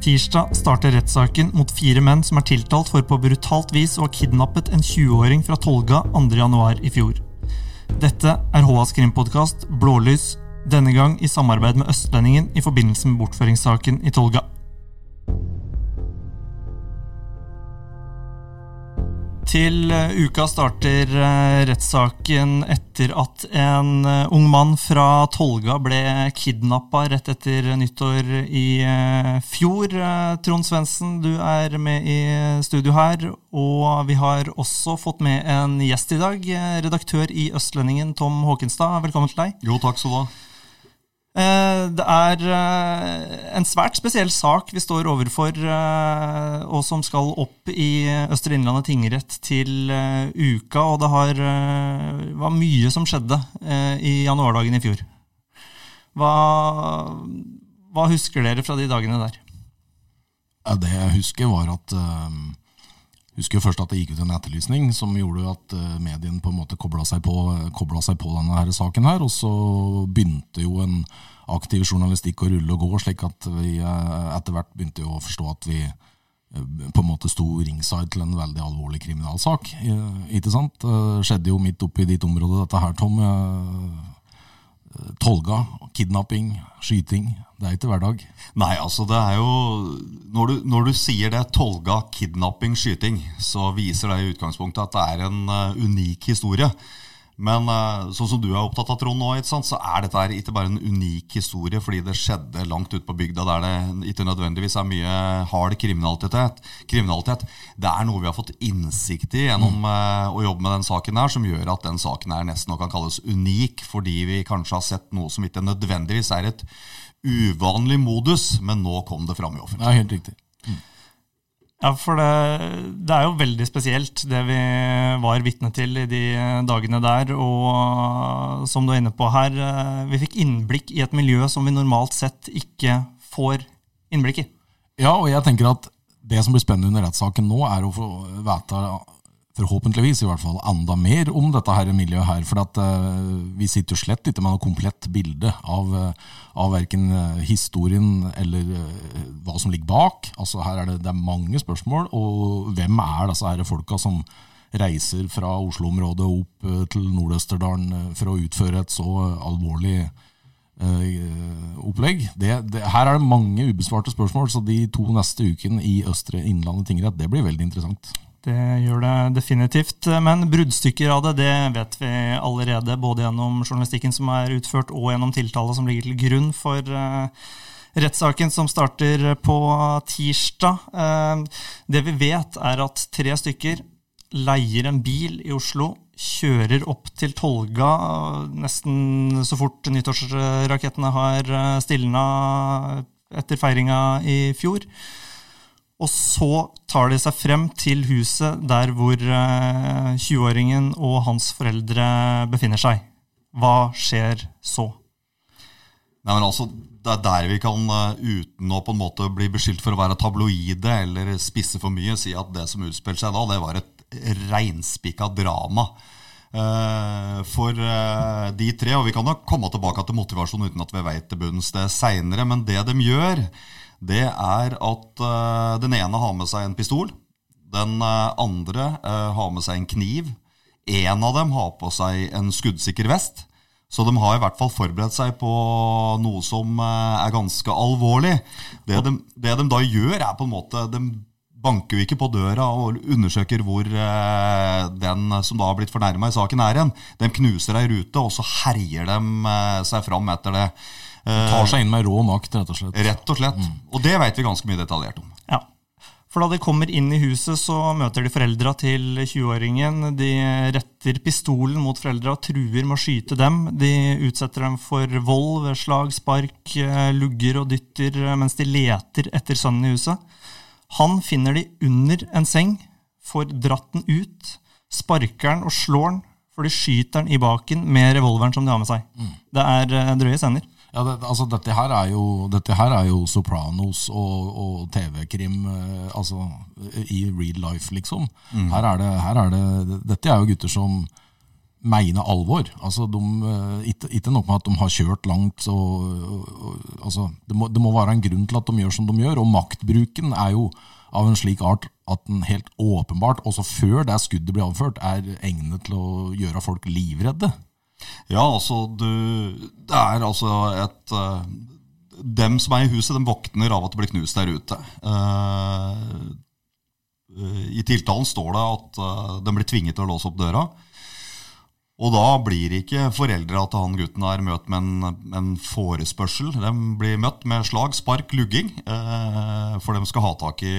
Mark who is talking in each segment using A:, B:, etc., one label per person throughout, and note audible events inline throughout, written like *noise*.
A: Tirsdag starter rettssaken mot fire menn som er tiltalt for på brutalt vis å ha kidnappet en 20-åring fra Tolga 2.1 i fjor. Dette er HAs krimpodkast Blålys, denne gang i samarbeid med Østlendingen i forbindelse med bortføringssaken i Tolga. Til eh, uka starter eh, rettssaken etter at en eh, ung mann fra Tolga ble kidnappa rett etter nyttår i fjor. Trond Svendsen, du er med i studio her, og vi har også fått med en gjest i dag. Redaktør i Østlendingen, Tom Håkenstad. Velkommen til deg.
B: Jo, takk skal du ha.
A: Eh, det er eh, en svært spesiell sak vi står overfor, eh, og som skal opp i Østre Innlandet tingrett til uka. Og det har, var mye som skjedde i januardagen i fjor. Hva, hva, husker dere fra de dagene der?
C: Det jeg husker, var at husker jo først at det gikk ut en etterlysning som gjorde at medien på en måte kobla seg, seg, på denne her saken. her, Og så begynte jo en aktiv journalistikk å rulle og gå, slik at vi eh, etter hvert begynte å forstå at vi eh, på en måte sto ringside til en veldig alvorlig kriminalsak. Ikke sant? Skjedde jo midt oppi ditt område, dette her, Tom. Tolga, kidnapping, skyting. Det er ikke hverdag.
B: Nei, altså det er jo Når du, når du sier det, tolga, kidnapping, skyting, så viser det i utgangspunktet at det er en uh, unik historie. Men uh, sånn som du er opptatt av, Trond, nå, så er dette ikke bare en unik historie fordi det skjedde langt ute på bygda der det ikke nødvendigvis er mye hard kriminalitet. kriminalitet. Det er noe vi har fått innsikt i gjennom uh, å jobbe med den saken her, som gjør at den saken her nesten kan kalles unik, fordi vi kanskje har sett noe som ikke nødvendigvis er et uvanlig modus, men nå kom det fram i offentligheten.
C: Ja, helt riktig.
A: Ja, for det, det, er jo veldig spesielt, det vi var vitne til i de dagene der. Og som du er inne på her, eh, vi fikk innblikk i et miljø som vi normalt sett ikke får innblikk i.
C: Ja, og jeg tenker at det som blir spennende under rettssaken nå, er å få vite forhåpentligvis i hvert fall enda mer om dette her miljøet her. For at, uh, vi sitter jo slett ikke med noe komplett bilde av, uh, av verken uh, historien eller hva som ligger bak. Altså Her er det, det er mange spørsmål. Og hvem er disse her folka som reiser fra Oslo-området opp til Nord-Østerdalen for å utføre et så alvorlig opplegg. Det, det, her er det mange ubesvarte spørsmål, så de to neste ukene i Østre Innlandet tingrett det blir veldig interessant.
A: Det gjør det definitivt. Men bruddstykker av det det vet vi allerede, både gjennom journalistikken som er utført, og gjennom tiltale som ligger til grunn for uh, rettssaken som starter på tirsdag. Uh, det vi vet, er at tre stykker leier en bil i Oslo, kjører opp til Tolga nesten så fort nyttårsrakettene har eh, stilna etter feiringa i fjor. Og så tar de seg frem til huset der hvor 20-åringen eh, og hans foreldre befinner seg. Hva skjer så?
B: Nei, men altså, Det er der vi kan, eh, uten å på en måte bli beskyldt for å være tabloide eller spisse for mye, si at det som utspilte seg da, det var et reinspikka drama. Uh, for de tre, og vi kan nok komme tilbake til motivasjon uten at vi vet til bunns det seinere, men det de gjør, det er at uh, den ene har med seg en pistol. Den uh, andre uh, har med seg en kniv. En av dem har på seg en skuddsikker vest. Så de har i hvert fall forberedt seg på noe som er ganske alvorlig. Det de, det de, da gjør, er på en måte De banker jo ikke på døra og undersøker hvor den som da har blitt fornærma i saken, er hen. De knuser ei rute, og så herjer de seg fram etter det.
C: Tar seg inn med rå makt, rett og slett.
B: Rett og slett. Mm. Og det vet vi ganske mye detaljert om.
A: Ja. For da de kommer inn i huset, så møter de foreldra til 20-åringen. De retter pistolen mot foreldra og truer med å skyte dem. De utsetter dem for vold ved slag, spark, eh, lugger og dytter mens de leter etter sønnen i huset. Han finner de under en seng, får dratt den ut, sparker den og slår den, for de skyter den i baken med revolveren som de har med seg. Mm. Det er eh, drøye scener.
C: Ja, det, altså dette her er jo, dette her er jo Sopranos og, og TV-krim eh, altså, i real life, liksom. Mm. Her, er det, her er det Dette er jo gutter som mener alvor. Altså, de, eh, ikke, ikke nok med at de har kjørt langt. Og, og, altså, det, må, det må være en grunn til at de gjør som de gjør. Og maktbruken er jo av en slik art at den helt åpenbart, også før det skuddet blir avført, er egnet til å gjøre folk livredde.
B: Ja, altså du, Det er altså et uh, Dem som er i huset, de våkner av at det blir knust der ute. Uh, I tiltalen står det at uh, de blir tvinget til å låse opp døra. Og da blir ikke foreldra til han gutten her møtt med en, en, forespørsel. De blir møtt med slag, spark, lugging, eh, for de skal ha tak i,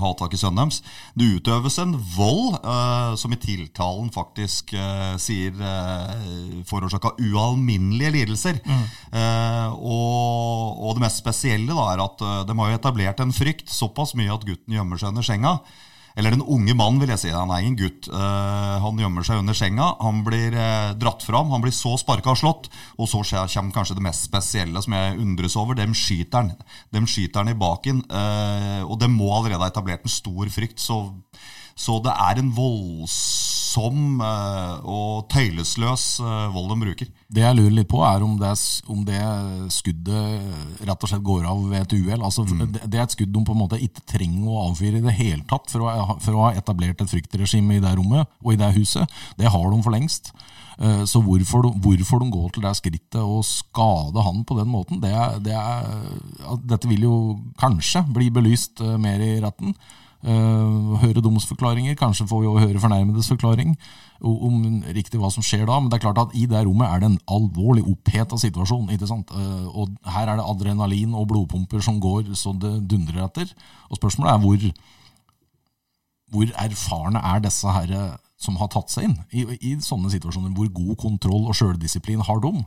B: ha tak i sønnen deres. Det utøves en vold eh, som i tiltalen faktisk eh, sier eh, forårsaka ualminnelige lidelser. Mm. Eh, og, og, det mest spesielle da, er at eh, de har etablert en frykt såpass mye at gutten gjemmer seg under senga. Eller den unge mann, vil jeg si. Han er ingen gutt. Uh, han gjemmer seg under senga. Han blir uh, dratt fram. Han blir så sparka og slått. Og så kommer kanskje det mest spesielle som jeg undres over. Dem skyter han. Dem skyter han i baken. Uh, og det må allerede ha etablert en stor frykt. Så, så det er en voldsom voldsom eh, og tøylesløs eh, vold de bruker.
C: Det jeg lurer litt på, er om det, om det skuddet rett og slett går av ved et uhell. Altså, mm. Det er et skudd de på en måte ikke trenger å avfyre i det hele tatt for å, for å ha etablert et fryktregime i det rommet og i det huset. Det har de for lengst. Eh, så hvorfor de, hvorfor de går til det skrittet og skade han på den måten, det det er, Dette vil jo kanskje bli belyst mer i retten. Uh, høre domsforklaringer. Kanskje får vi også høre fornærmedes forklaring om riktig hva som skjer da. Men det er klart at i det rommet er det en alvorlig oppheta situasjon. ikke sant? Uh, og her er det adrenalin og blodpumper som går så det dundrer etter. Og spørsmålet er hvor, hvor erfarne er disse her som har tatt seg inn i, i sånne situasjoner? Hvor god kontroll og sjøldisiplin har de?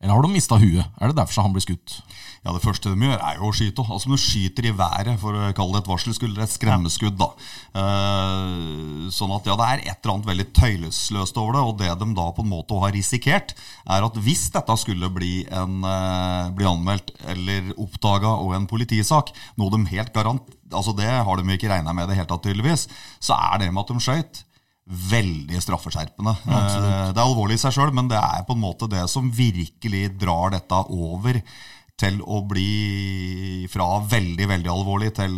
C: Eller har de mista huet? Er det derfor han blir skutt?
B: Ja, Det første de gjør, er jo å skyte. Altså du skyter i været, for å kalle det et varselskudd, eller et skremmeskudd. da. Uh, sånn at ja, det er et eller annet veldig tøylesløst over det. Og det de da på en måte har risikert, er at hvis dette skulle bli, en, uh, bli anmeldt eller oppdaga og en politisak, noe de helt garant, altså det har de ikke regna med i det hele tatt, tydeligvis, så er det med at de skøyt veldig straffeskjerpende. Absolutt. Eh, det er alvorlig i seg sjøl, men det er på en måte det som virkelig drar dette over til å bli fra veldig, veldig alvorlig til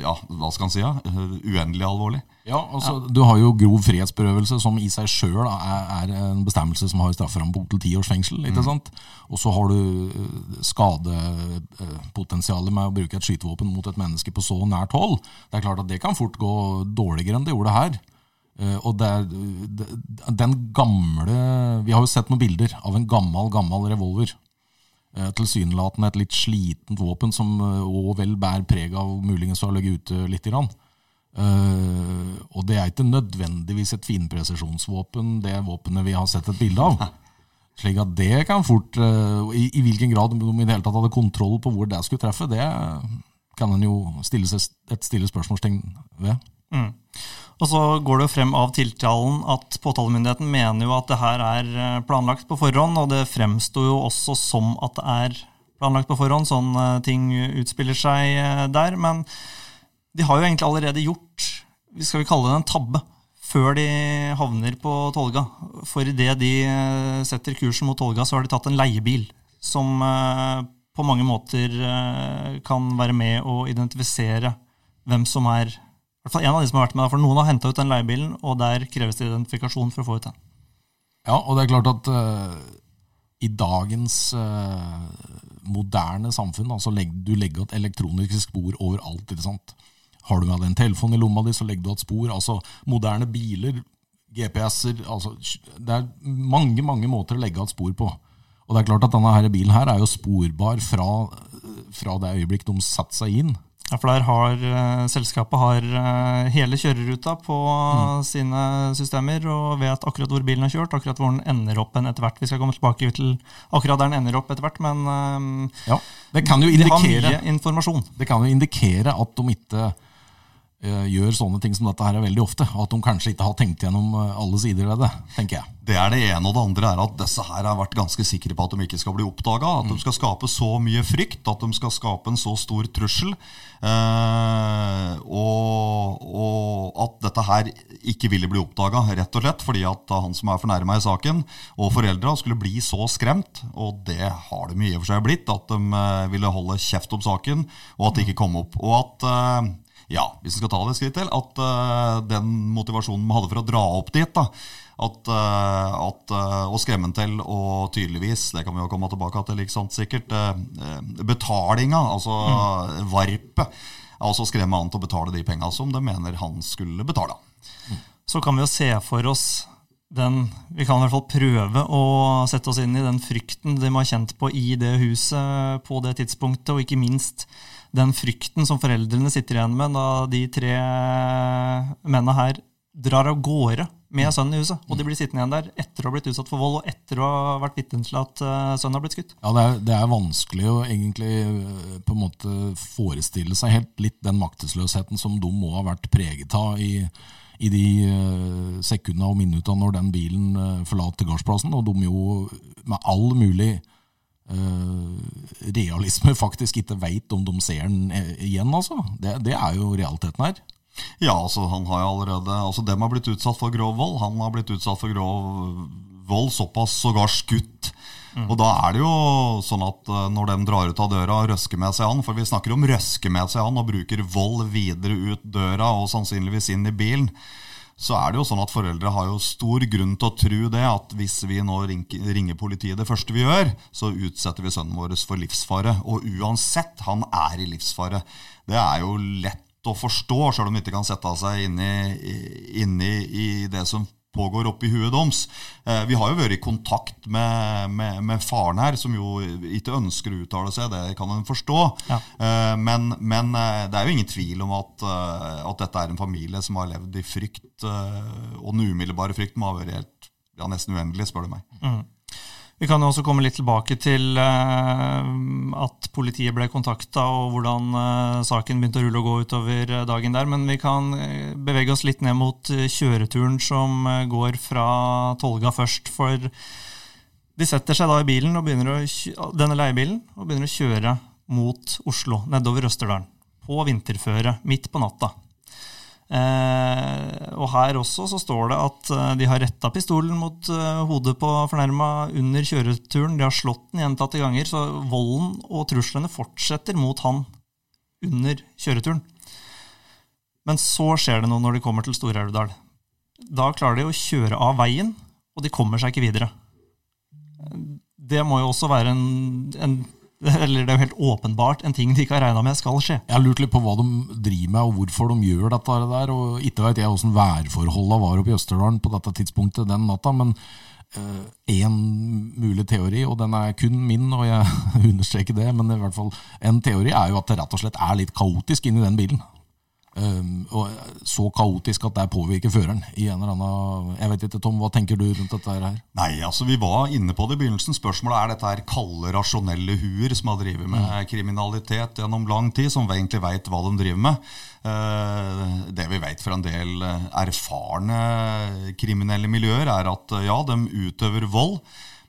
B: ja, hva skal han si, ja, uendelig alvorlig.
C: Ja, altså, ja. Du har jo grov frihetsberøvelse, som i seg sjøl er, er, en bestemmelse som har strafferamme på opptil ti års fengsel. ikke mm. sant? Og så har du eh, skadepotensialet med å bruke et skytevåpen mot et menneske på så nært hold. Det er klart at det kan fort gå dårligere enn det gjorde her. Eh, og det er, den gamle Vi har jo sett noen bilder av en gammel, gammel revolver. Eh, tilsynelatende et litt slitent våpen som òg eh, vel bærer preg av muligens å ha ligget ute litt. Grann. Og det er ikke nødvendigvis et finpresisjonsvåpen, det våpenet vi har sett et bilde av. *laughs* Slik at det kan fort I, i hvilken grad de i det hele tatt hadde kontroll på hvor det skulle treffe, det kan en jo stille et stille spørsmålstegn ved. Mm.
A: Og så går det jo frem av tiltalen at påtalemyndigheten mener jo at det her er eh, planlagt på forhånd, og det fremsto jo også som at det er planlagt på forhånd, sånn eh, ting utspiller seg eh, der. Men de har jo egentlig allerede gjort, skal vi kalle det en tabbe, før de havner på Tolga. For idet de setter kursen mot Tolga, så har de tatt en leiebil som på mange måter kan være med å identifisere hvem som er en av de som har vært med, for Noen har henta ut den leiebilen, og der kreves det identifikasjon for å få ut den.
C: Ja, og det er klart at uh, i dagens uh, moderne samfunn altså legg, Du legger et elektronisk spor overalt. ikke sant? Har du med deg en telefon i lomma di, så legger du et spor. altså Moderne biler, GPS-er altså, Det er mange mange måter å legge et spor på. Og det er klart at denne her bilen her er jo sporbar fra, fra det øyeblikk de setter seg inn
A: ja, for der har uh, selskapet har uh, hele kjøreruta på mm. sine systemer og vet akkurat hvor bilen har kjørt, akkurat hvor den ender opp etter hvert. Vi skal komme tilbake til akkurat der den ender opp etter hvert, men uh,
C: ja, det kan jo indikere,
A: de har mye informasjon.
C: Det kan jo indikere at de ikke eh, gjør sånne ting som dette her veldig ofte. Og at de kanskje ikke har tenkt gjennom eh, alle sider ved det, tenker jeg.
B: Det er det ene, og det andre er at disse her har vært ganske sikre på at de ikke skal bli oppdaga. At de skal skape så mye frykt, at de skal skape en så stor trussel. Eh, og, og at dette her ikke ville bli oppdaga, rett og slett fordi at han som er fornærma i saken, og foreldra, skulle bli så skremt. Og det har de i og for seg blitt, at de eh, ville holde kjeft om saken, og at det ikke kom opp. Og at eh, ja, hvis vi skal ta det et skritt til, at uh, den motivasjonen vi hadde for å dra opp dit, da, at, uh, at uh, å skremme til, og tydeligvis, det kan vi jo komme tilbake til, ikke sant, sikkert, betalinga, altså mm. varpet, altså skremme han til å betale de penga som de mener han skulle betale.
A: Mm. Så kan vi jo se for oss den Vi kan i hvert fall prøve å sette oss inn i den frykten de må ha kjent på i det huset på det tidspunktet, og ikke minst den frykten som foreldrene sitter igjen med da de tre mennene her drar av gårde med sønnen i huset. Og de blir sittende igjen der etter å ha blitt utsatt for vold og etter å ha vært vitne til at eh, sønnen har blitt skutt.
C: Ja, det er, det er, vanskelig å egentlig eh, på en måte forestille seg helt litt den maktesløsheten som de må ha vært preget av i, i de uh, sekundene og minuttene når den bilen forlater gardsplassen, og de jo med all mulig realisme faktisk ikke veit om de ser den igjen, altså. Det, det, er jo realiteten her.
B: Ja, altså han har jo allerede Altså dem har blitt utsatt for grov vold. Han har blitt utsatt for grov vold, såpass sågar skutt. Mm. Og da er det jo sånn at uh, når de drar ut av døra og røsker med seg han, for vi snakker om røske med seg han og bruker vold videre ut døra og sannsynligvis inn i bilen, så er det jo sånn at foreldre har jo stor grunn til å tro det at hvis vi nå ringer politiet det første vi gjør, så utsetter vi sønnen vår for livsfare. Og uansett, han er i livsfare. Det er jo lett å forstå, sjøl om vi ikke kan sette seg inn i, inn i, i det som pågår oppi huet deres. Eh, vi har jo vært i kontakt med, med, med, faren her, som jo ikke ønsker å uttale seg, det kan en forstå. Ja. Eh, men, men, eh, det er jo ingen tvil om at, at, dette er en familie som har levd i frykt, og den umiddelbare frykten må ha vært helt, ja, nesten uendelig, spør du meg. Mm.
A: Vi kan jo også komme litt tilbake til uh, at politiet ble kontakta, og hvordan uh, saken begynte å rulle og gå utover uh, dagen der. Men vi kan bevege oss litt ned mot kjøreturen som går fra Tolga først. For de setter seg da i bilen, å, denne leiebilen og begynner å kjøre mot Oslo, nedover Østerdalen. På vinterføre, midt på natta. Eh, og her også så står det at eh, de har retta pistolen mot eh, hodet på fornærma under kjøreturen. De har slått den gjentatte ganger, så volden og truslene fortsetter mot han under kjøreturen. Men så skjer det noe når de kommer til Stor-Elvdal. Da klarer de å kjøre av veien, og de kommer seg ikke videre. Det må jo også være en, en *laughs* eller det er jo helt åpenbart en ting de ikke har regna med skal skje.
C: Jeg har lurt litt på hva de driver med, og hvorfor de gjør dette der. og Ikke vet jeg åssen værforholda var oppe i Østerdalen på dette tidspunktet den natta, men én uh, mulig teori, og den er kun min, og jeg *laughs* understreker det, men i hvert fall en teori er jo at det rett og slett er litt kaotisk inni den bilen. Um, og så kaotisk at det påvirker føreren i en eller annen Jeg vet ikke, Tom, hva tenker du rundt dette her?
B: Nei, altså Vi var inne på det i begynnelsen. Spørsmålet er dette her kalde, rasjonelle huer som har drevet med mm. kriminalitet gjennom lang tid, som egentlig veit hva de driver med. Uh, det vi vet fra en del erfarne kriminelle miljøer, er at ja, de utøver vold,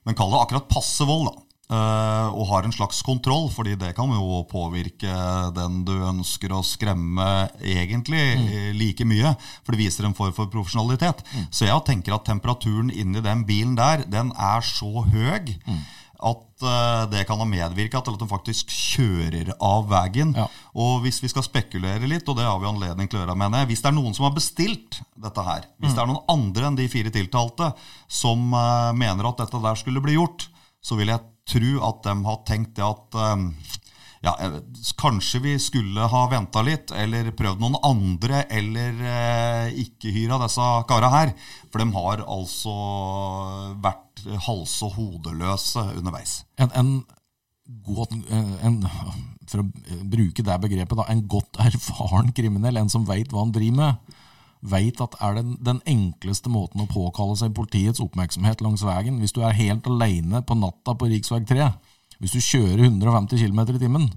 B: men kall det akkurat passe vold. da og har en slags kontroll, fordi det kan jo påvirke den du ønsker å skremme egentlig mm. like mye. For det viser en form for profesjonalitet. Mm. Så jeg tenker at temperaturen inni den bilen der, den er så høy mm. at uh, det kan ha medvirka til at den faktisk kjører av veien. Ja. Og hvis vi skal spekulere litt, og det har vi anledning til å gjøre, mener jeg, hvis det er noen som har bestilt dette her, hvis mm. det er noen andre enn de fire tiltalte som mener at dette der skulle bli gjort, så vil jeg tro at de har tenkt det at um, ja, kanskje vi skulle ha venta litt, eller prøvd noen andre, eller eh, ikke hyra disse kara her. For de har altså vært hals- og hodeløse underveis.
C: En, en, god, en, for å bruke det begrepet, da, en godt erfaren kriminell, en som veit hva han driver med, veit at er den, den enkleste måten å påkalle seg politiets oppmerksomhet langs veien Hvis du er helt aleine på natta på rv. 3, hvis du kjører 150 km i timen,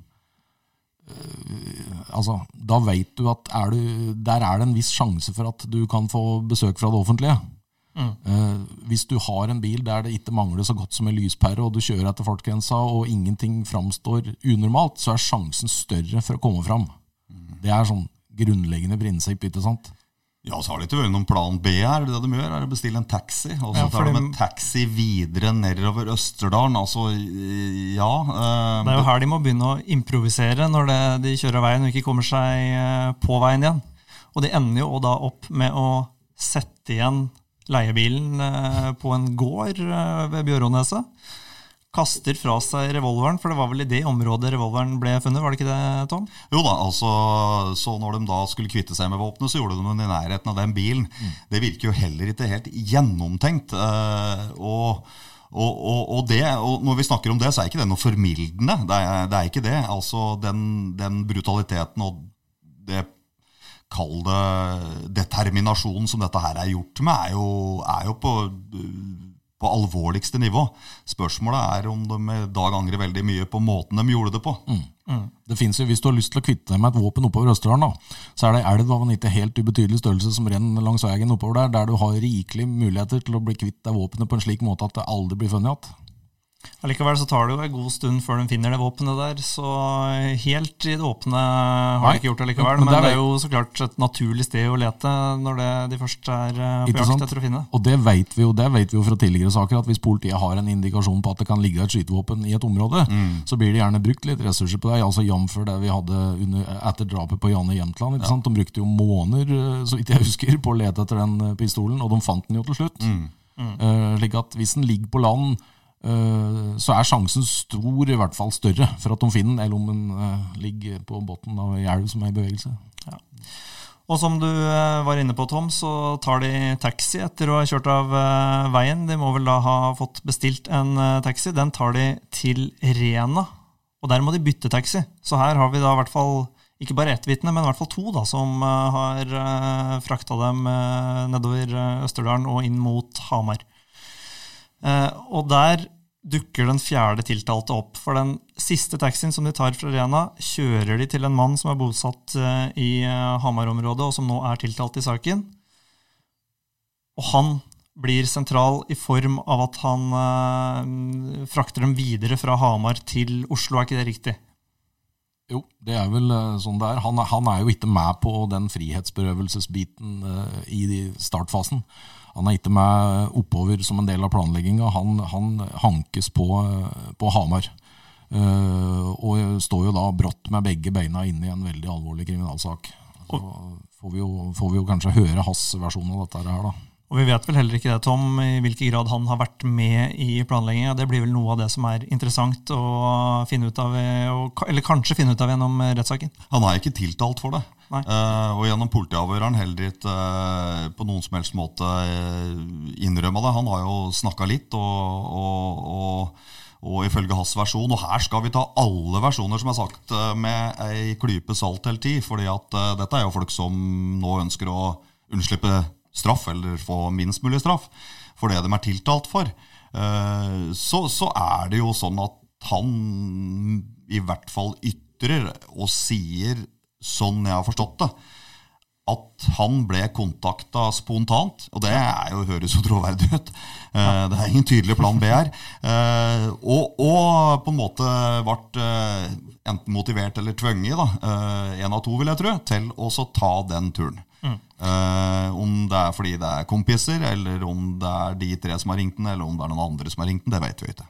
C: altså, da vet du at er du, der er det en viss sjanse for at du kan få besøk fra det offentlige. Eh, hvis du har en bil der det ikke mangler så godt som en lyspære, og du kjører etter fartsgrensa og ingenting framstår unormalt, så er sjansen større for å komme fram. Det er sånn grunnleggende prinsipp, ikke sant?
B: Ja, så har de ikke vært noen plan B her. Det de gjør, er å bestille en taxi. Og så
A: Ja,
B: tar de en taxi videre nedover Østerdalen. Altså, ja eh,
A: Det er jo her de må begynne å improvisere når det, de kjører av veien og ikke kommer seg eh, på veien igjen. Og de ender jo da opp med å sette igjen leiebilen eh, på en gård eh, ved Bjøråneset. Kaster fra seg revolveren, for det var vel i det området revolveren ble funnet, var det ikke det, Tom?
B: Jo da, altså, så når de da skulle kvitte seg med våpenet, så gjorde de det i nærheten av den bilen. Det virker jo heller ikke helt gjennomtenkt. eh, og, og, og, og, det, når vi snakker om det, så er ikke det noe formildende. Det er, det er ikke det. Altså, den, den brutaliteten og det Kall det determinasjonen som dette her er gjort med, er jo, er jo på på alvorligste nivå. Spørsmålet er om de i dag angrer veldig mye på måten de gjorde det på.
C: Det finnes jo, Hvis du har lyst til å kvitte deg med et våpen oppover Østerdalen, da, så er det elv av en ikke helt ubetydelig størrelse som renner langs veien oppover der, der du har rikelig muligheter til å bli kvitt deg våpenet på en slik måte at det aldri blir funnet igjen.
A: Allikevel så tar det jo en god stund før de finner det våpenet der, så helt i det åpne har
C: Nei,
A: de ikke gjort det likevel.
C: men
A: Men,
C: det er
A: det er jo så klart et naturlig sted å lete når det, de først er eh, på jakt etter å finne.
C: Og det vet, vi jo, det vet vi jo fra tidligere saker, at hvis politiet har en indikasjon på at det kan ligge et skytevåpen i et område, så blir det gjerne brukt litt ressurser på det. altså Jf. det vi hadde under, etter drapet på Janne Jämtland. Ja. De brukte jo måneder, eh, så vidt jeg husker, på å lete etter den eh, pistolen, og de fant den jo til slutt. Eh, slik at hvis den ligger på land, så er sjansen stor, i hvert fall større, for at de finner den, eller om den eh, ligger på bunnen av ei elv som er i bevegelse.
A: Og som du eh, var inne på, Tom, så tar de taxi etter å ha kjørt av eh, veien. De må vel da ha fått bestilt en eh, taxi. Den tar de til Rena, og der må de bytte taxi. Så her har vi da i hvert fall ikke bare ett vitne, men i hvert fall to da, som eh, har frakta dem eh, nedover eh, Østerdalen og inn mot Hamar. Eh, og der dukker den fjerde tiltalte opp. For den siste taxien som de tar fra Rena, kjører de til en mann som er bosatt eh, i eh, Hamar-området, og som nå er tiltalt i saken. Og han blir sentral i form av at han eh, frakter dem videre fra Hamar til Oslo, er ikke det riktig?
C: Jo, det er vel sånn det er. Han, han er jo ikke med på den frihetsberøvelsesbiten eh, i startfasen. Han er ikke med oppover som en del av planlegginga. Han, han hankes på, eh, på Hamar. Uh, og står jo da brått med begge beina inne i en veldig alvorlig kriminalsak. Så får vi, jo, får vi jo kanskje høre hans versjon av dette her, da.
A: Og vi vet vel heller ikke det, Tom, i hvilken grad han har vært med i planlegginga. Det blir vel noe av det som er interessant å finne ut av, eh, eller kanskje finne ut av gjennom eh, rettssaken.
B: Han er ikke tiltalt for det. Eh, og gjennom politiavhøret har han heller ikke på noen som helst måte uh, innrømma det. Han har jo snakka litt, og, og, og, og ifølge hans versjon Og her skal vi ta alle versjoner som er sagt med ei klype salt hele tid. fordi at dette er jo folk som nå ønsker å unnslippe straff, eller få minst mulig straff, for det de er tiltalt for. Eh, så, så er det jo sånn at han i hvert fall ytrer og sier, sånn jeg har forstått det, at han ble kontakta spontant. Og det er jo, høres jo troverdig ut. Eh, Det er ingen tydelig plan B her. Eh, Og, og på en måte ble eh, enten motivert eller tvunget, en av to vil jeg tro, til å ta den turen. Mm. om det er fordi det er kompiser, eller om det er de tre som har ringt den, eller om det er noen andre som har ringt den, det vet vi ikke.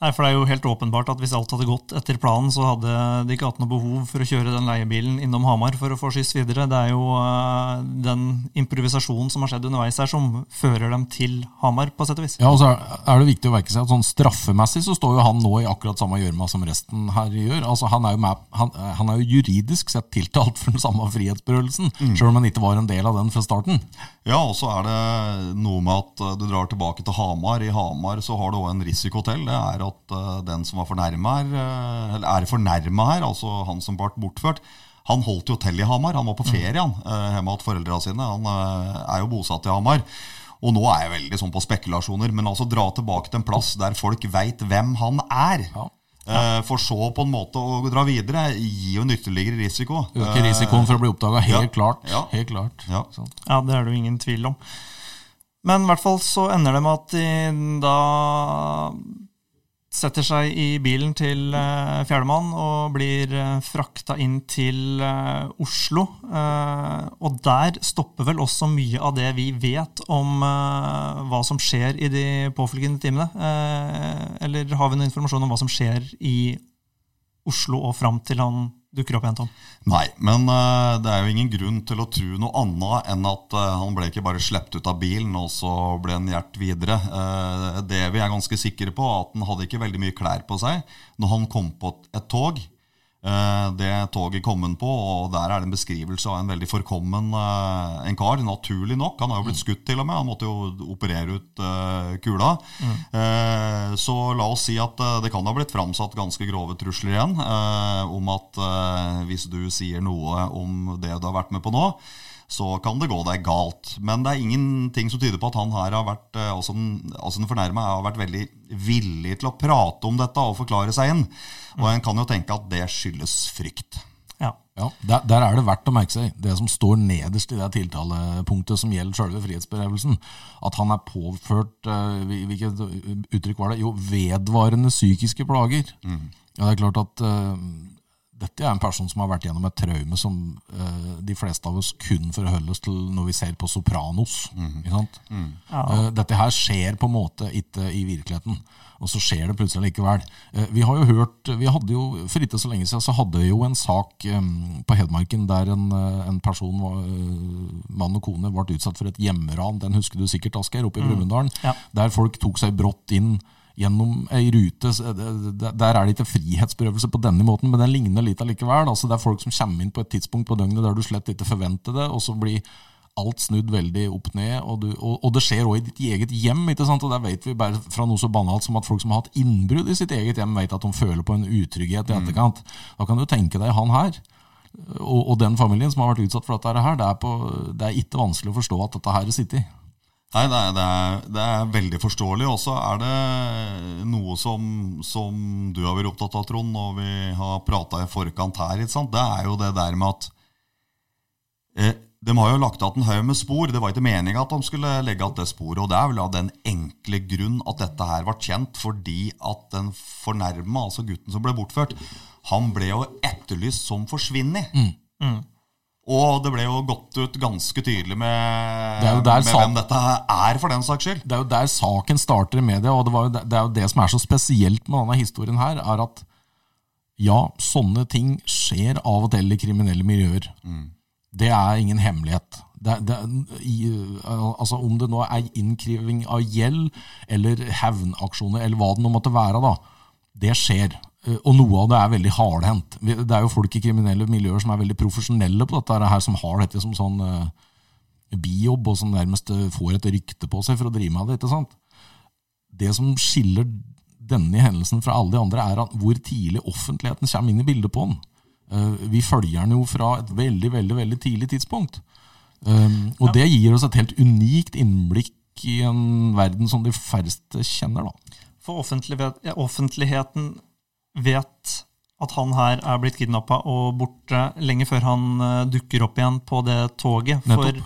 A: Nei, for det er jo helt åpenbart at Hvis alt hadde gått etter planen, så hadde de ikke hatt noe behov for å kjøre den leiebilen innom Hamar for å få skyss videre. Det er jo uh, den improvisasjonen som har skjedd underveis her, som fører dem til Hamar, på sett og vis.
C: Ja, og så er det viktig å merke seg at sånn straffemessig så står jo han nå i akkurat samme gjørma som resten her gjør. Altså Han er jo, med, han, han er jo juridisk sett tiltalt for den samme frihetsberøvelsen, selv om han ikke var en del av den fra starten.
B: Ja, og så er det noe med at eh, du drar tilbake til Hamar. I Hamar så har du også en risiko til. Det er at eh, den som var fornærma her, eh, eller er fornærma her, altså han som ble bortført, han holdt jo til i Hamar. Han var på ferie han, hjemme hos foreldra sine. Han er jo bosatt i Hamar. Og nå er jeg veldig sånn på spekulasjoner, men altså dra tilbake til en plass der folk veit hvem han er.
C: Ja.
B: Eh, For så på en måte å dra videre gir jo en ytterligere risiko.
C: Øker risikoen for å bli oppdaga, helt
B: ja.
C: klart.
B: Ja.
C: Helt klart.
B: Ja.
A: Ja, det er det jo ingen tvil om. Men i hvert fall så ender det med at de da setter seg i bilen til uh, fjerdemann og blir uh, frakta inn til uh, Oslo. Uh, og der stopper vel også mye av det vi vet om eh, hva som skjer i de påfølgende timene. Eh, eller har vi noe informasjon om hva som skjer i Oslo og fram til han dukker opp igjen, Tom?
B: Nei, men uh, det er jo ingen grunn til å tro noe annet enn at uh, han ble ikke bare sluppet ut av bilen, og så ble han Gjert videre. Uh, det vi er ganske sikre på, at han hadde ikke veldig mye klær på seg når han kom på et tog. Eh, det toget kom han på, og der er det en beskrivelse av en veldig forkommen eh, en kar. Naturlig nok. Han har jo blitt skutt, til og med. Han måtte jo operere ut eh, kula. Eh, så la oss si at det kan ha blitt framsatt ganske grove trusler igjen om at hvis du sier noe om det du har vært med på nå, så kan det gå deg galt. Men det er ingenting som tyder på at han her har vært eh, den, altså den fornærma har vært veldig villig til å prate om dette og forklare seg inn. Og en kan jo tenke at det skyldes frykt.
A: Ja.
C: Ja, der, der er det verdt å merke seg det som står nederst i det tiltalepunktet som gjelder selve frihetsberøvelsen. At han er påført eh, Hvilket uttrykk var det? Jo, vedvarende psykiske plager. Ja, det er klart at eh, dette er en person som har vært gjennom et traume som uh, de fleste av oss kun forholder oss til når vi ser på Sopranos. Ikke sant? Uh, dette her skjer på en måte ikke i virkeligheten. Og så skjer det plutselig likevel. Uh, vi har jo hørt, vi hadde jo, For ikke så lenge siden så hadde vi jo en sak um, på Hedmarken der en, en person, var, mann og kone, ble utsatt for et hjemmeran. Den husker du sikkert, Asgeir, oppe i Brumunddal.
A: Ja.
C: Der folk tok seg brått inn gjennom ei rute. Der er det ikke frihetsberøvelse på denne måten, men den ligner litt allikevel. Altså, det er folk som kommer inn på et tidspunkt på døgnet der du slett ikke forventer det, og så blir alt snudd veldig opp ned. Og, du, og, og det skjer òg i ditt eget hjem. ikke sant? Og der vet vi bare fra noe så banalt som at folk som har hatt innbrudd i sitt eget hjem, vet at de føler på en utrygghet i etterkant. Da kan du tenke deg han her. Og, og den familien som har vært utsatt for dette her, det er, på, det er ikke vanskelig å forstå at dette her sitter i.
B: Nei, det er, det er, det er veldig forståelig. Og så er det noe som, som du har vært opptatt av, Trond, og vi har prata i forkant her. Ikke sant? Det er jo det der med at eh, De har jo lagt igjen en haug med spor. Det var ikke meninga at de skulle legge igjen det sporet. Og det er vel av den enkle grunn at dette her ble kjent fordi at den fornærma, altså gutten som ble bortført, han ble jo etterlyst som forsvunnet. Og det ble jo gått ut ganske tydelig med,
C: Det
B: med hvem dette er, for den saks skyld.
C: det er jo der saken starter i media, og det, var jo det, er jo det som er så spesielt med denne historien her, er at ja, sånne ting skjer av og til i kriminelle miljøer. Det er ingen hemmelighet. Det, det, i, altså Om det nå er innkriving av gjeld eller hevnaksjoner eller hva det nå måtte være, da, det skjer. Eh, Og noe av det er veldig hardhendt. Det er jo folk i kriminelle miljøer som er veldig profesjonelle på dette her, som har dette som sånn eh, bijobb, og som nærmest eh, får et rykte på seg for å drive med det. ikke sant? Det som skiller denne hendelsen fra alle de andre, er at hvor tidlig offentligheten kommer inn i bildet på den. Vi følger den jo fra et veldig veldig, veldig tidlig tidspunkt. Og det gir oss et helt unikt innblikk i en verden som de færreste kjenner. da.
A: For offentlighet, offentligheten vet at han her er blitt kidnappa og borte lenge før han eh, dukker opp igjen på det toget. For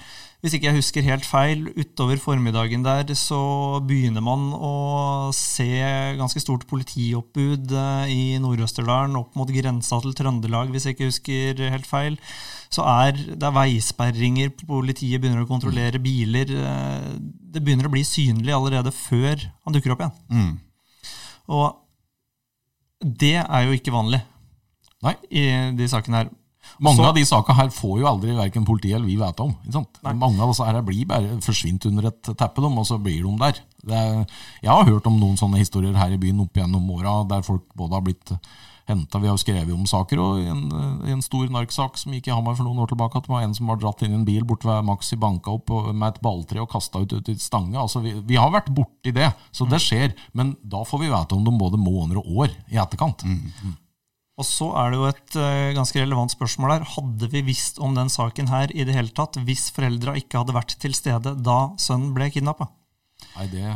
A: hvis ikke jeg husker helt feil, utover formiddagen der så begynner man å se ganske stort politioppbud eh, i Nord-Østerdalen, opp mot grensa til Trøndelag, hvis jeg ikke husker helt feil. Så er det er veisperringer, politiet begynner å kontrollere biler. eh, Det begynner å bli synlig allerede før han dukker opp igjen.
B: Mm.
A: Og det er jo ikke vanlig
C: Nei.
A: i de sakene her.
C: Mange
A: Så-
C: av de sakene her får jo aldri verken politiet eller vi vite om. ikke sant? Mange av disse her blir bare forsvint under et teppe, dem, og så blir de der. Det er, jeg har hørt om noen sånne historier her i byen opp gjennom åra, der folk både har blitt henta Vi har jo skrevet om saker, og i en, en stor narksak som gikk i Hamar for noen år tilbake, at det var en som var dratt inn i en bil borte ved Maxi, banka opp og- med et balltre og kasta ut, ut i stange. Altså, vi, vi har vært borti det, så det skjer. Men da får vi vite om dem både måneder og år i etterkant.
A: Og så er det jo et uh, ganske relevant spørsmål her. Hadde vi visst om den saken her i det hele tatt hvis foreldra ikke hadde vært til stede da sønnen ble kidnappa?
C: Nei, det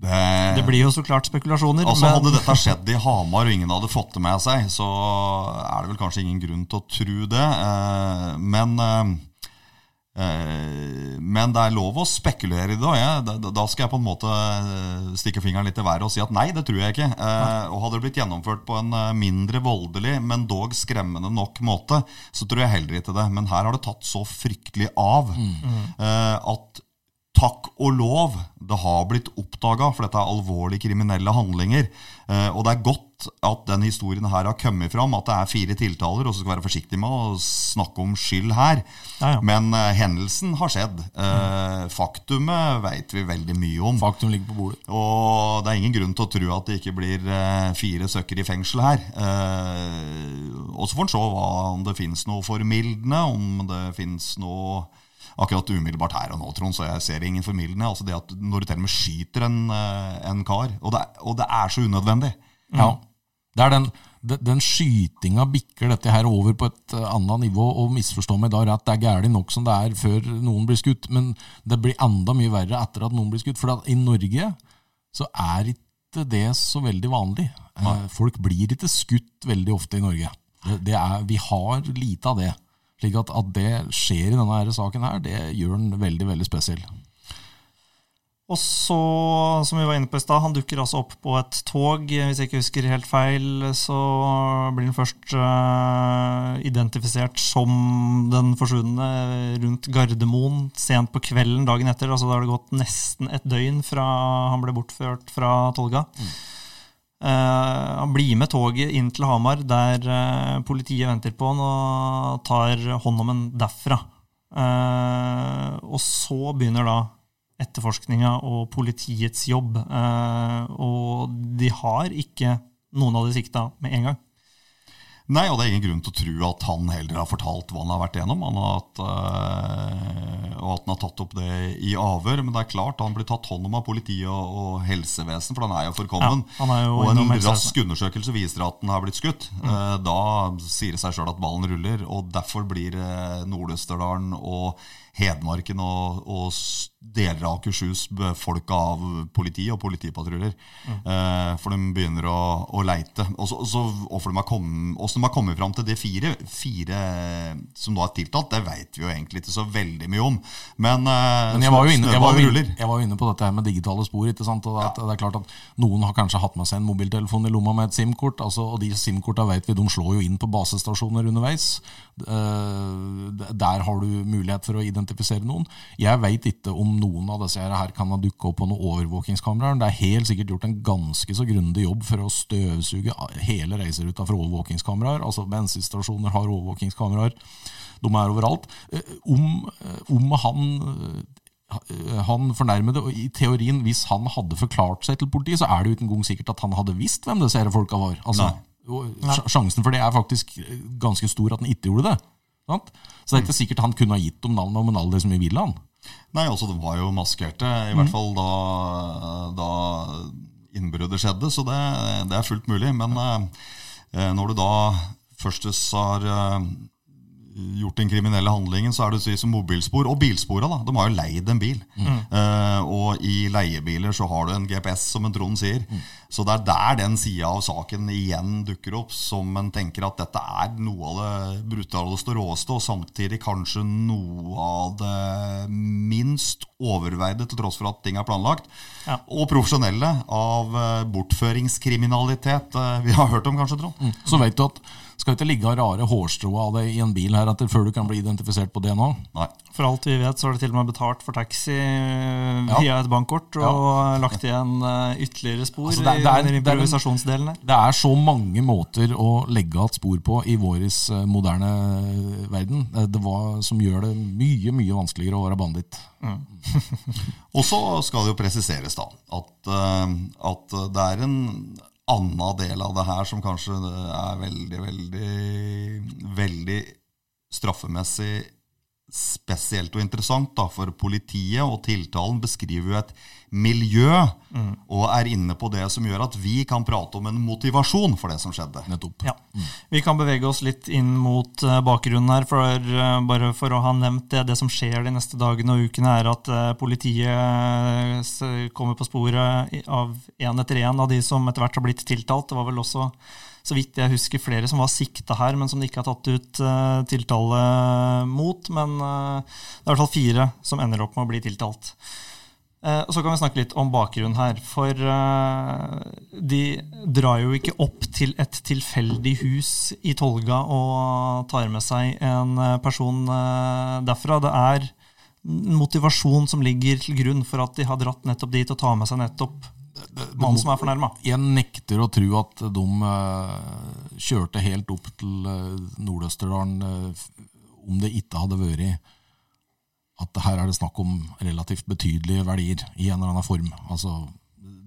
B: Det,
A: Det blir jo så klart spekulasjoner.
B: Altså
A: men-
B: Hadde dette skjedd i Hamar og ingen hadde fått det med seg, så er det vel kanskje ingen grunn til å tro det. Eh, Men, eh, eh, men det er lov å spekulere i det. Og da- skal jeg på en måte stikke fingeren litt i været og si at nei, det tror jeg ikke. Eh, Og hadde det blitt gjennomført på en mindre voldelig, men dog skremmende nok måte, så tror jeg heller ikke det. Men her har det tatt så fryktelig av eh, at takk og lov, det har blitt oppdaga, for dette er alvorlige kriminelle handlinger. Eh, og det er godt at den historien her har kommet fram, at det er fire tiltaler, og så skal vi være forsiktige med å snakke om skyld her.
A: Ja, ja.
B: Men eh, hendelsen har skjedd. Eh, faktumet vet vi veldig mye om.
C: Faktum ligger på bordet.
B: Og det er ingen grunn til å tro at det ikke blir fire søkker i fengsel her. Eh, og så får en se om det finnes noe formildende, om det finnes noe akkurat umiddelbart her og nå, Trond, så jeg ser ingen formildende. Altså det at Når du til og med skyter en, eh, en kar, og det, og det er så unødvendig.
C: Ja. Det er den, den, den skytinga bikker dette her over på et eh, annet nivå, og misforstå meg da rett, det er gærent nok som det er før noen blir skutt, men det blir enda mye verre etter at noen blir skutt. For at i Norge så er ikke det så veldig vanlig. Nei. Folk blir ikke skutt veldig ofte i Norge. Det, det er, vi har lite av det. Slik at, at det skjer i denne her saken her, det gjør den veldig, veldig spesiell.
A: Og så, som vi var inne på i stad, han dukker altså opp på et tog. Hvis jeg ikke husker helt feil, så blir han først uh, identifisert som den forsvunne rundt Gardermoen sent på kvelden dagen etter. Altså da har det gått nesten et døgn fra han ble bortført fra Tolga. Eh, han blir med toget inn til Hamar, der eh, politiet venter på han og tar hånd om han derfra. Eh, og så begynner da etterforskninga og politiets jobb. Og de har ikke noen av de sikta med en gang.
B: Nei, og det er ingen grunn til å tro at han heller har fortalt hva han har vært har hatt, øh, og at han har tatt opp det i avhør. Men det er klart han blir tatt hånd om av politiet og, og helsevesen, for han er jo forkommen.
A: Ja, er jo
B: og en rask undersøkelse viser at han har blitt skutt. Mm. Da sier det seg sjøl at ballen ruller, og derfor blir eh, Nord-Østerdalen og Hedmarken og, og deler av Akershus befolka av politi og politipatruljer. Eh, for de begynner å, å leite. Og så, så, de har kommet, kommet fram til de fire, fire som nå er tiltalt, det vet vi jo egentlig ikke så veldig mye om. Men, eh,
C: Men jeg var, inne, jeg, var inne, jeg var jo inne på dette her med digitale spor. ikke sant? Og at Det er klart at Noen har kanskje hatt med seg en mobiltelefon i lomma med et SIM-kort. altså, og De SIM-korta vet vi, de slår jo inn på basestasjoner underveis. Eh, Der har du mulighet for å identifisere noen. Jeg vet ikke om noen av disse her kan ha dukka opp på noen overvåkingskameraer. Det er helt sikkert gjort en ganske så grundig jobb for å støvsuge hele reiseruta for overvåkingskameraer. altså Bensinstasjoner har overvåkingskameraer. De er overalt. Eh, Om, eh, om han eh, han fornærmede, og i teorien, hvis han hadde forklart seg til politiet, så er det jo ikke engang sikkert at han hadde visst hvem disse folka var. Altså,
B: Nei.
C: Sjansen for det er faktisk ganske stor at han ikke gjorde det. Sant? Så det er ikke sikkert han kunne ha gitt dem navnet og en alder som vi ville han.
B: Nei, altså de var jo maskerte, i hvert fall da, da innbruddet skjedde, så det, det er fullt mulig. Men eh, når du da førstes har eh, gjort den kriminelle handlingen, så er det som mobilspor. Og bilspora, da. De har jo leid en bil. Eh, og i leiebiler så har du en GPS, som en Trond sier. Så det er der den sida av saken igjen dukker opp, som en tenker at dette er noe av det brutaleste og råeste, og samtidig kanskje noe av det minst overveide, til tross for at ting er planlagt.
A: Ja.
B: Og profesjonelle av eh, bortføringskriminalitet eh, vi har hørt om, kanskje, Trond.
C: Så vet du at skal ikke ligge rare hårstrå av deg i en bil her etter før du kan bli identifisert på DNA.
B: Nei.
A: For alt vi vet, så har de til og med betalt for taxi via via et bankkort og lagt igjen eh, ytterligere spor
C: Altså, det er- det er-
A: i den
C: det er
A: improvisasjonsdelen der.
C: Det er så mange måter å legge igjen spor på i vår eh, moderne verden. Eh, Det var, som gjør det mye mye vanskeligere å være banditt. *laughs*
B: Og så skal det jo presiseres da at, eh, at det er en annen del av det her som kanskje er veldig, veldig, veldig straffemessig spesielt og interessant. da, For politiet og tiltalen beskriver jo et miljø, og er inne på det som gjør at vi kan prate om en motivasjon for det som skjedde.
C: Nettopp.
A: Ja. Vi kan bevege oss litt inn mot eh, bakgrunnen her, for, eh, bare for å ha nevnt det. Det som skjer de neste dagene og ukene, er at eh, politiet kommer på sporet av én etter én av de som etter hvert har blitt tiltalt. Det var vel også, så vidt jeg husker, flere som var sikta her, men som det ikke har tatt ut uh, tiltale mot. Men uh, det er i hvert fall fire som ender opp med å bli tiltalt. Uh, og Så kan vi snakke litt om bakgrunnen her. For de drar jo ikke opp til et tilfeldig hus i Tolga og tar med seg en person derfra. Det er motivasjon som ligger til grunn for at de har dratt nettopp dit og tar med seg nettopp mannen som er fornærma.
C: Jeg nekter å tro at de eh, kjørte helt opp til Nordøsterdalen Nord-Østerdalen eh, om det ikke hadde vært at her er det snakk om relativt betydelige verdier i en eller annen form. Altså,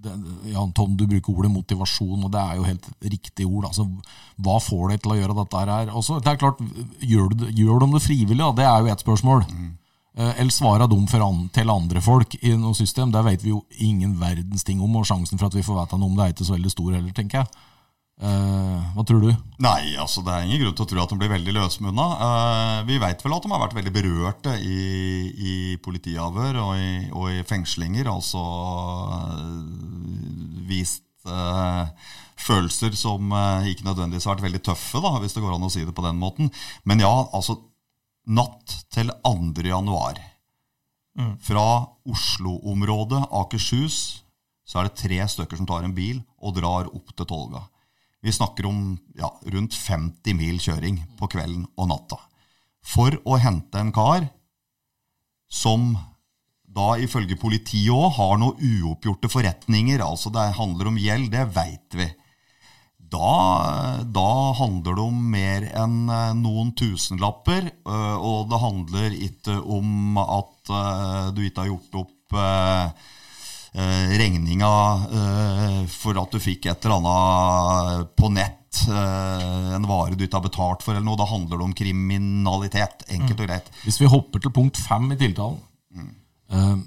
C: det, ja, Tom, du bruker ordet motivasjon, og det er jo helt riktig ord. Altså, hva får deg til å gjøre dette her? Også, det er klart, Gjør, du, gjør de det frivillig? Da? Det er jo ett spørsmål. Eh, Eller svara de til andre folk i noe system? der vet vi jo ingen verdens ting om, og sjansen for at vi får vite noe om det, er ikke så veldig stor heller, tenker jeg. Eh, hva tror du?
B: Nei, altså det er ingen grunn til å tro at de blir veldig løsmunna. Eh, vi vet vel at de har vært veldig berørte i, i politiavhør og i, og i fengslinger. Altså eh, vist eh, følelser som eh, ikke nødvendigvis har vært veldig tøffe, da, hvis det går an å si det på den måten. Men ja, altså Natt til 2. januar. Fra Oslo-området, Akershus, så er det tre stykker som tar en bil og drar opp til Tolga. Vi snakker om ja, rundt 50 mil kjøring på kvelden og natta. For å hente en kar som da ifølge politiet òg har noen uoppgjorte forretninger. Altså det handler om gjeld, det veit vi. Da, da handler det om mer enn eh, noen tusenlapper, øh, og det handler ikke om at øh, du ikke har gjort opp eh, regninga eh, for at du fikk et eller annet på nett, eh, en vare du ikke har betalt for, eller noe. Da handler det om kriminalitet, enkelt og greit.
C: Hvis vi hopper til punkt fem i tiltalen, eh,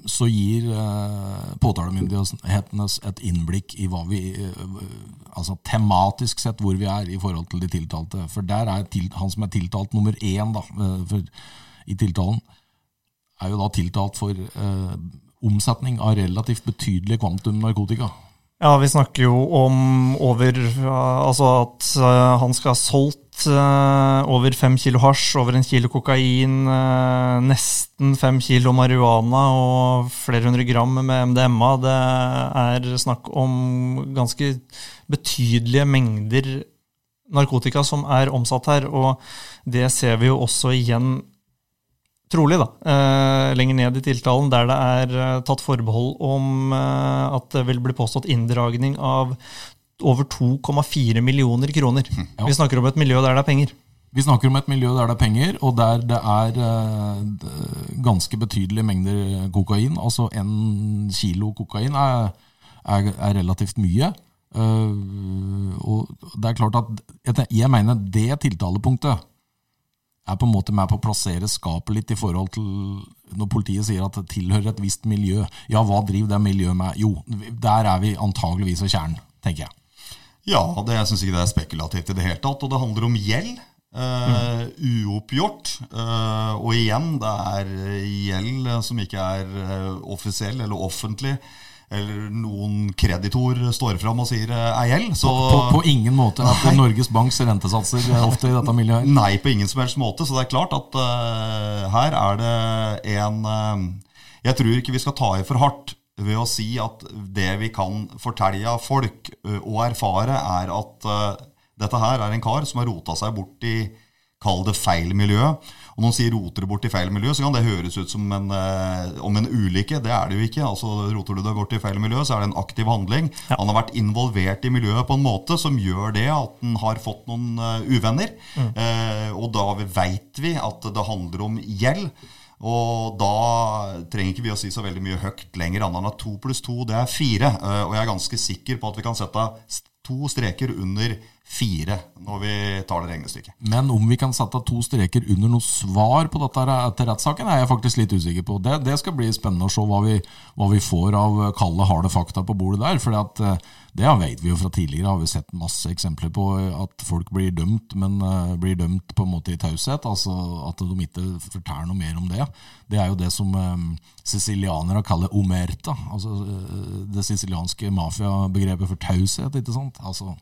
C: så gir eh, påtalemyndighetene et innblikk i hva vi eh, Altså tematisk sett hvor vi er i forhold til de tiltalte. For der er han som er tiltalt nummer én da, eh, for, i tiltalen, er jo da tiltalt for eh, omsetning av relativt betydelige kvantum narkotika.
A: Ja, vi snakker jo om over Altså at eh, han skal ha solgt eh, over fem kilo hasj, over en kilo kokain, eh, nesten fem kilo marihuana og flere hundre gram med MDMA. Det er snakk om ganske betydelige mengder narkotika som er omsatt her, og det ser vi jo også igjen trolig, da, eh, lenger ned i tiltalen, der det er eh, tatt forbehold om eh, at det vil bli påstått inndragning av over 2,4 millioner kroner.
C: Ja.
A: Vi snakker om et miljø der det er penger.
C: Vi snakker om et miljø der det er penger, og der det er ganske betydelige mengder kokain. Altså en kilo kokain er, er, er relativt mye. Og det er klart at jeg mener det tiltalepunktet er på en måte med på å plassere skapet litt i forhold til når politiet sier at det tilhører et visst miljø. Ja, hva driver det miljøet med? Jo, der er vi antageligvis ved kjernen, tenker jeg.
B: Ja, det, jeg syns ikke det er spekulativt i det hele tatt. Og det handler om gjeld. Eh, uoppgjort. Eh, og igjen, det er gjeld som ikke er eh, offisiell eller offentlig. Eller noen kreditor står fram og sier eh, er gjeld. Så
C: På, på ingen måte at
B: Nei.
C: Norges Banks rentesatser er ofte i dette miljøet.
B: Nei, på ingen som helst måte. Så det er klart at uh, her er det en uh, Jeg tror ikke vi skal ta i for hardt ved å si at det vi kan fortelle folk uh, og erfare, er at dette her er en kar som har rota seg bort i Kall det feil miljø. Og når noen sier roter du bort i feil miljø, så kan det høres ut som en, eh, om en ulykke. Det er det jo ikke. altså Roter du deg bort i feil miljø, så er det en aktiv handling. Han har vært involvert i miljøet på en måte som gjør det at han har fått noen uvenner. uvenner. Eh, og da veit vi at det handler om gjeld. Og da trenger ikke vi å si så veldig mye høyt lenger, annet enn at to pluss to det er fire. Eh, og jeg er ganske sikker på at vi kan sette to streker under fire når vi tar det regnestykket.
C: Men om vi kan sette to streker under noe svar på dette til rettssaken, er jeg faktisk litt usikker på. Det, det skal bli spennende å se hva vi, hva vi får av kalde, harde fakta på bordet der. For det vet vi jo fra tidligere, har vi sett masse eksempler på at folk blir dømt, men uh, blir dømt på en måte i taushet. Altså at de ikke forteller noe mer om det. Det er jo det som um, sicilianere kaller omerta. Altså det sicilianske mafiabegrepet for taushet, ikke sant. Altså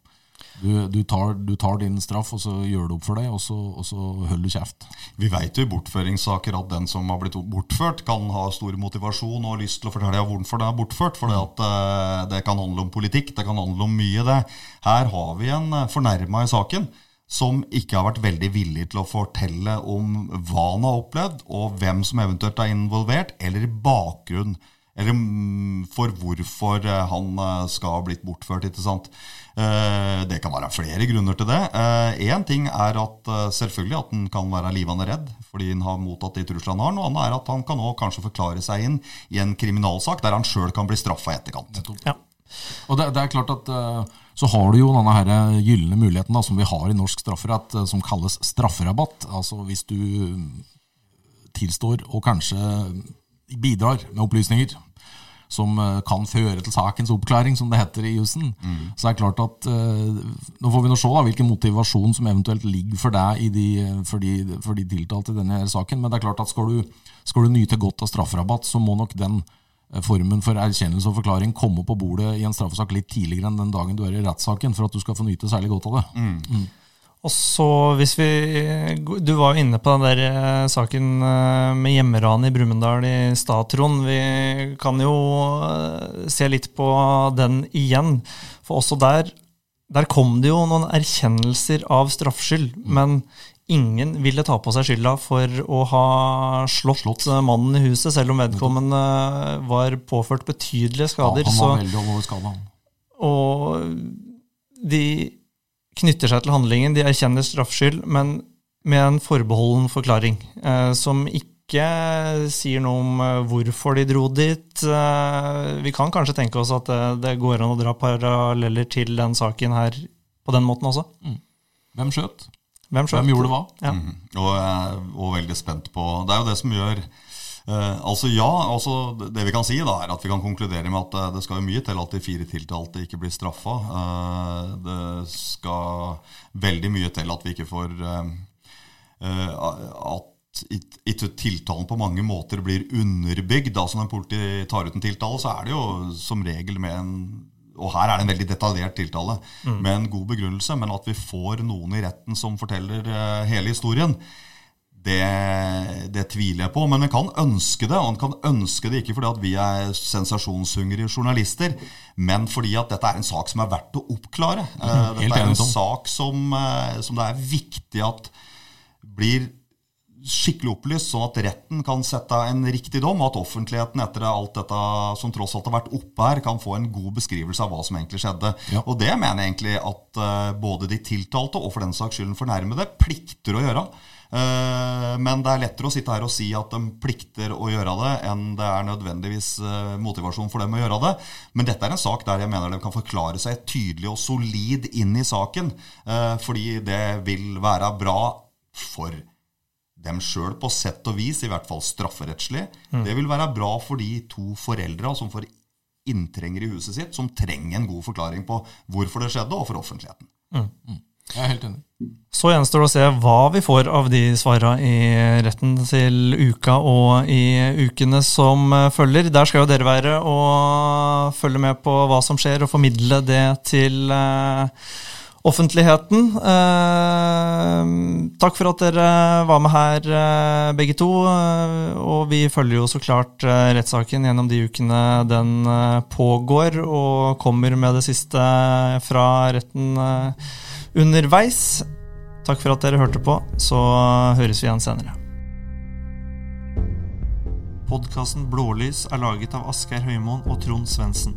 C: du, du, tar, du, tar, din straff, og så gjør du opp for deg, og så, og så holder du kjeft.
B: Vi vet jo i bortføringssaker at den som har blitt bortført, kan ha stor motivasjon og lyst til å fortelle hvorfor den er bortført. For det, eh, det kan handle om politikk, det kan handle om mye, det. Her har vi en eh, fornærma i saken som ikke har vært veldig villig til å fortelle om hva han har opplevd, og hvem som eventuelt er involvert, eller bakgrunn. Eller mm, for hvorfor eh, han skal ha blitt bortført. ikke sant? Eh, det kan være flere grunner til det. Én eh, ting er at eh, selvfølgelig at han kan være livende redd fordi han har mottatt de truslene han har. Noe annet er at han kan også kanskje forklare seg inn i en kriminalsak der han sjøl kan bli straffa i etterkant.
C: Ja. Og det, det, er klart at Så har du jo denne her gylne muligheten da, som vi har i norsk strafferett, som kalles strafferabatt. Altså hvis du tilstår og kanskje bidrar med opplysninger som eh, kan føre til sakens oppklaring, som det heter i jussen. Mm. Så det er klart at uh, Nå får vi nå se da, hvilken motivasjon som eventuelt ligger for deg de, for, de, for, de, tiltalte i denne saken. Men det er klart at skal du, skal du nyte godt av strafferabatt, så må nok den formen for erkjennelse og forklaring komme på bordet i en straffesak litt tidligere enn den dagen du er i rettssaken, for at du skal få nyte særlig godt av det. Mm. Mm.
A: Og så hvis vi Du var jo inne på den der eh, saken eh, med hjemmeran i Brumunddal i stad, Trond. Vi kan jo eh, se litt på den igjen. For også der, der kom det jo noen erkjennelser av straffskyld. Mm. Men ingen ville ta på seg skylda for å ha slått, slått. mannen i huset, selv om vedkommende var påført betydelige skader.
C: Ja, han var veldig alvorlig skada.
A: Og de knytter seg til handlingen. De erkjenner straffskyld, men med en forbeholden forklaring, eh, som ikke sier noe om eh, hvorfor de dro dit. Eh, vi kan kanskje tenke oss at det, det, går an å dra paralleller til den saken her på den måten også. Mm.
C: Hvem skjøt?
A: Hvem,
C: Hvem gjorde hva?
A: Ja. Mm.
B: Og, og veldig spent på Det er jo det som gjør altså ja, altså Det vi kan si, da er at vi kan konkludere med at uh, det skal mye til at de fire tiltalte ikke blir straffa. Uh, det skal veldig mye til at vi ikke får At ikke tiltalen på mange måter blir underbygd. Altså Når politiet tar ut en tiltale, så er det jo som regel med en og her er det en veldig detaljert tiltale mm. med en god begrunnelse, men at vi får noen i retten som forteller hele historien, det, det, tviler jeg på, men en kan ønske det. Og en kan ønske det ikke fordi at vi er sensasjonshungrige journalister, men fordi at dette er en sak som er verdt å oppklare. Mm, dette er en sak som, eh, som, det er viktig at blir skikkelig opplyst, sånn at retten kan sette en riktig dom, og at offentligheten etter alt dette som tross alt har vært oppe her, kan få en god beskrivelse av hva som egentlig skjedde. Ja. Og det mener jeg egentlig at uh, både de tiltalte og for den saks skyld fornærmede plikter å gjøre. Eh, men det er lettere å sitte her og si at de plikter å gjøre det, enn det er nødvendigvis eh, motivasjon for dem å gjøre det. Men dette er en sak der jeg mener de kan forklare seg tydelig og solid inn i saken. Eh, fordi det vil være bra for dem sjøl på sett og vis, i hvert fall strafferettslig. Mm. Det vil være bra for de to foreldra som får inntrenger i huset sitt, som trenger en god forklaring på hvorfor det skjedde, og for offentligheten.
C: Mm. Jeg er helt enig.
A: Så gjenstår det å se hva vi får av de svara i retten til uka og i ukene som følger. Der skal jo dere være og følge med på hva som skjer, og formidle det til uh, offentligheten. Uh, takk for at dere var med her, uh, begge to. og vi følger jo så klart rettssaken gjennom de ukene den pågår, og kommer med det siste fra retten underveis. Takk for at dere hørte på. Så høres vi igjen senere. Podkasten Blålys er laget av Asgeir Høymoen og Trond Svendsen.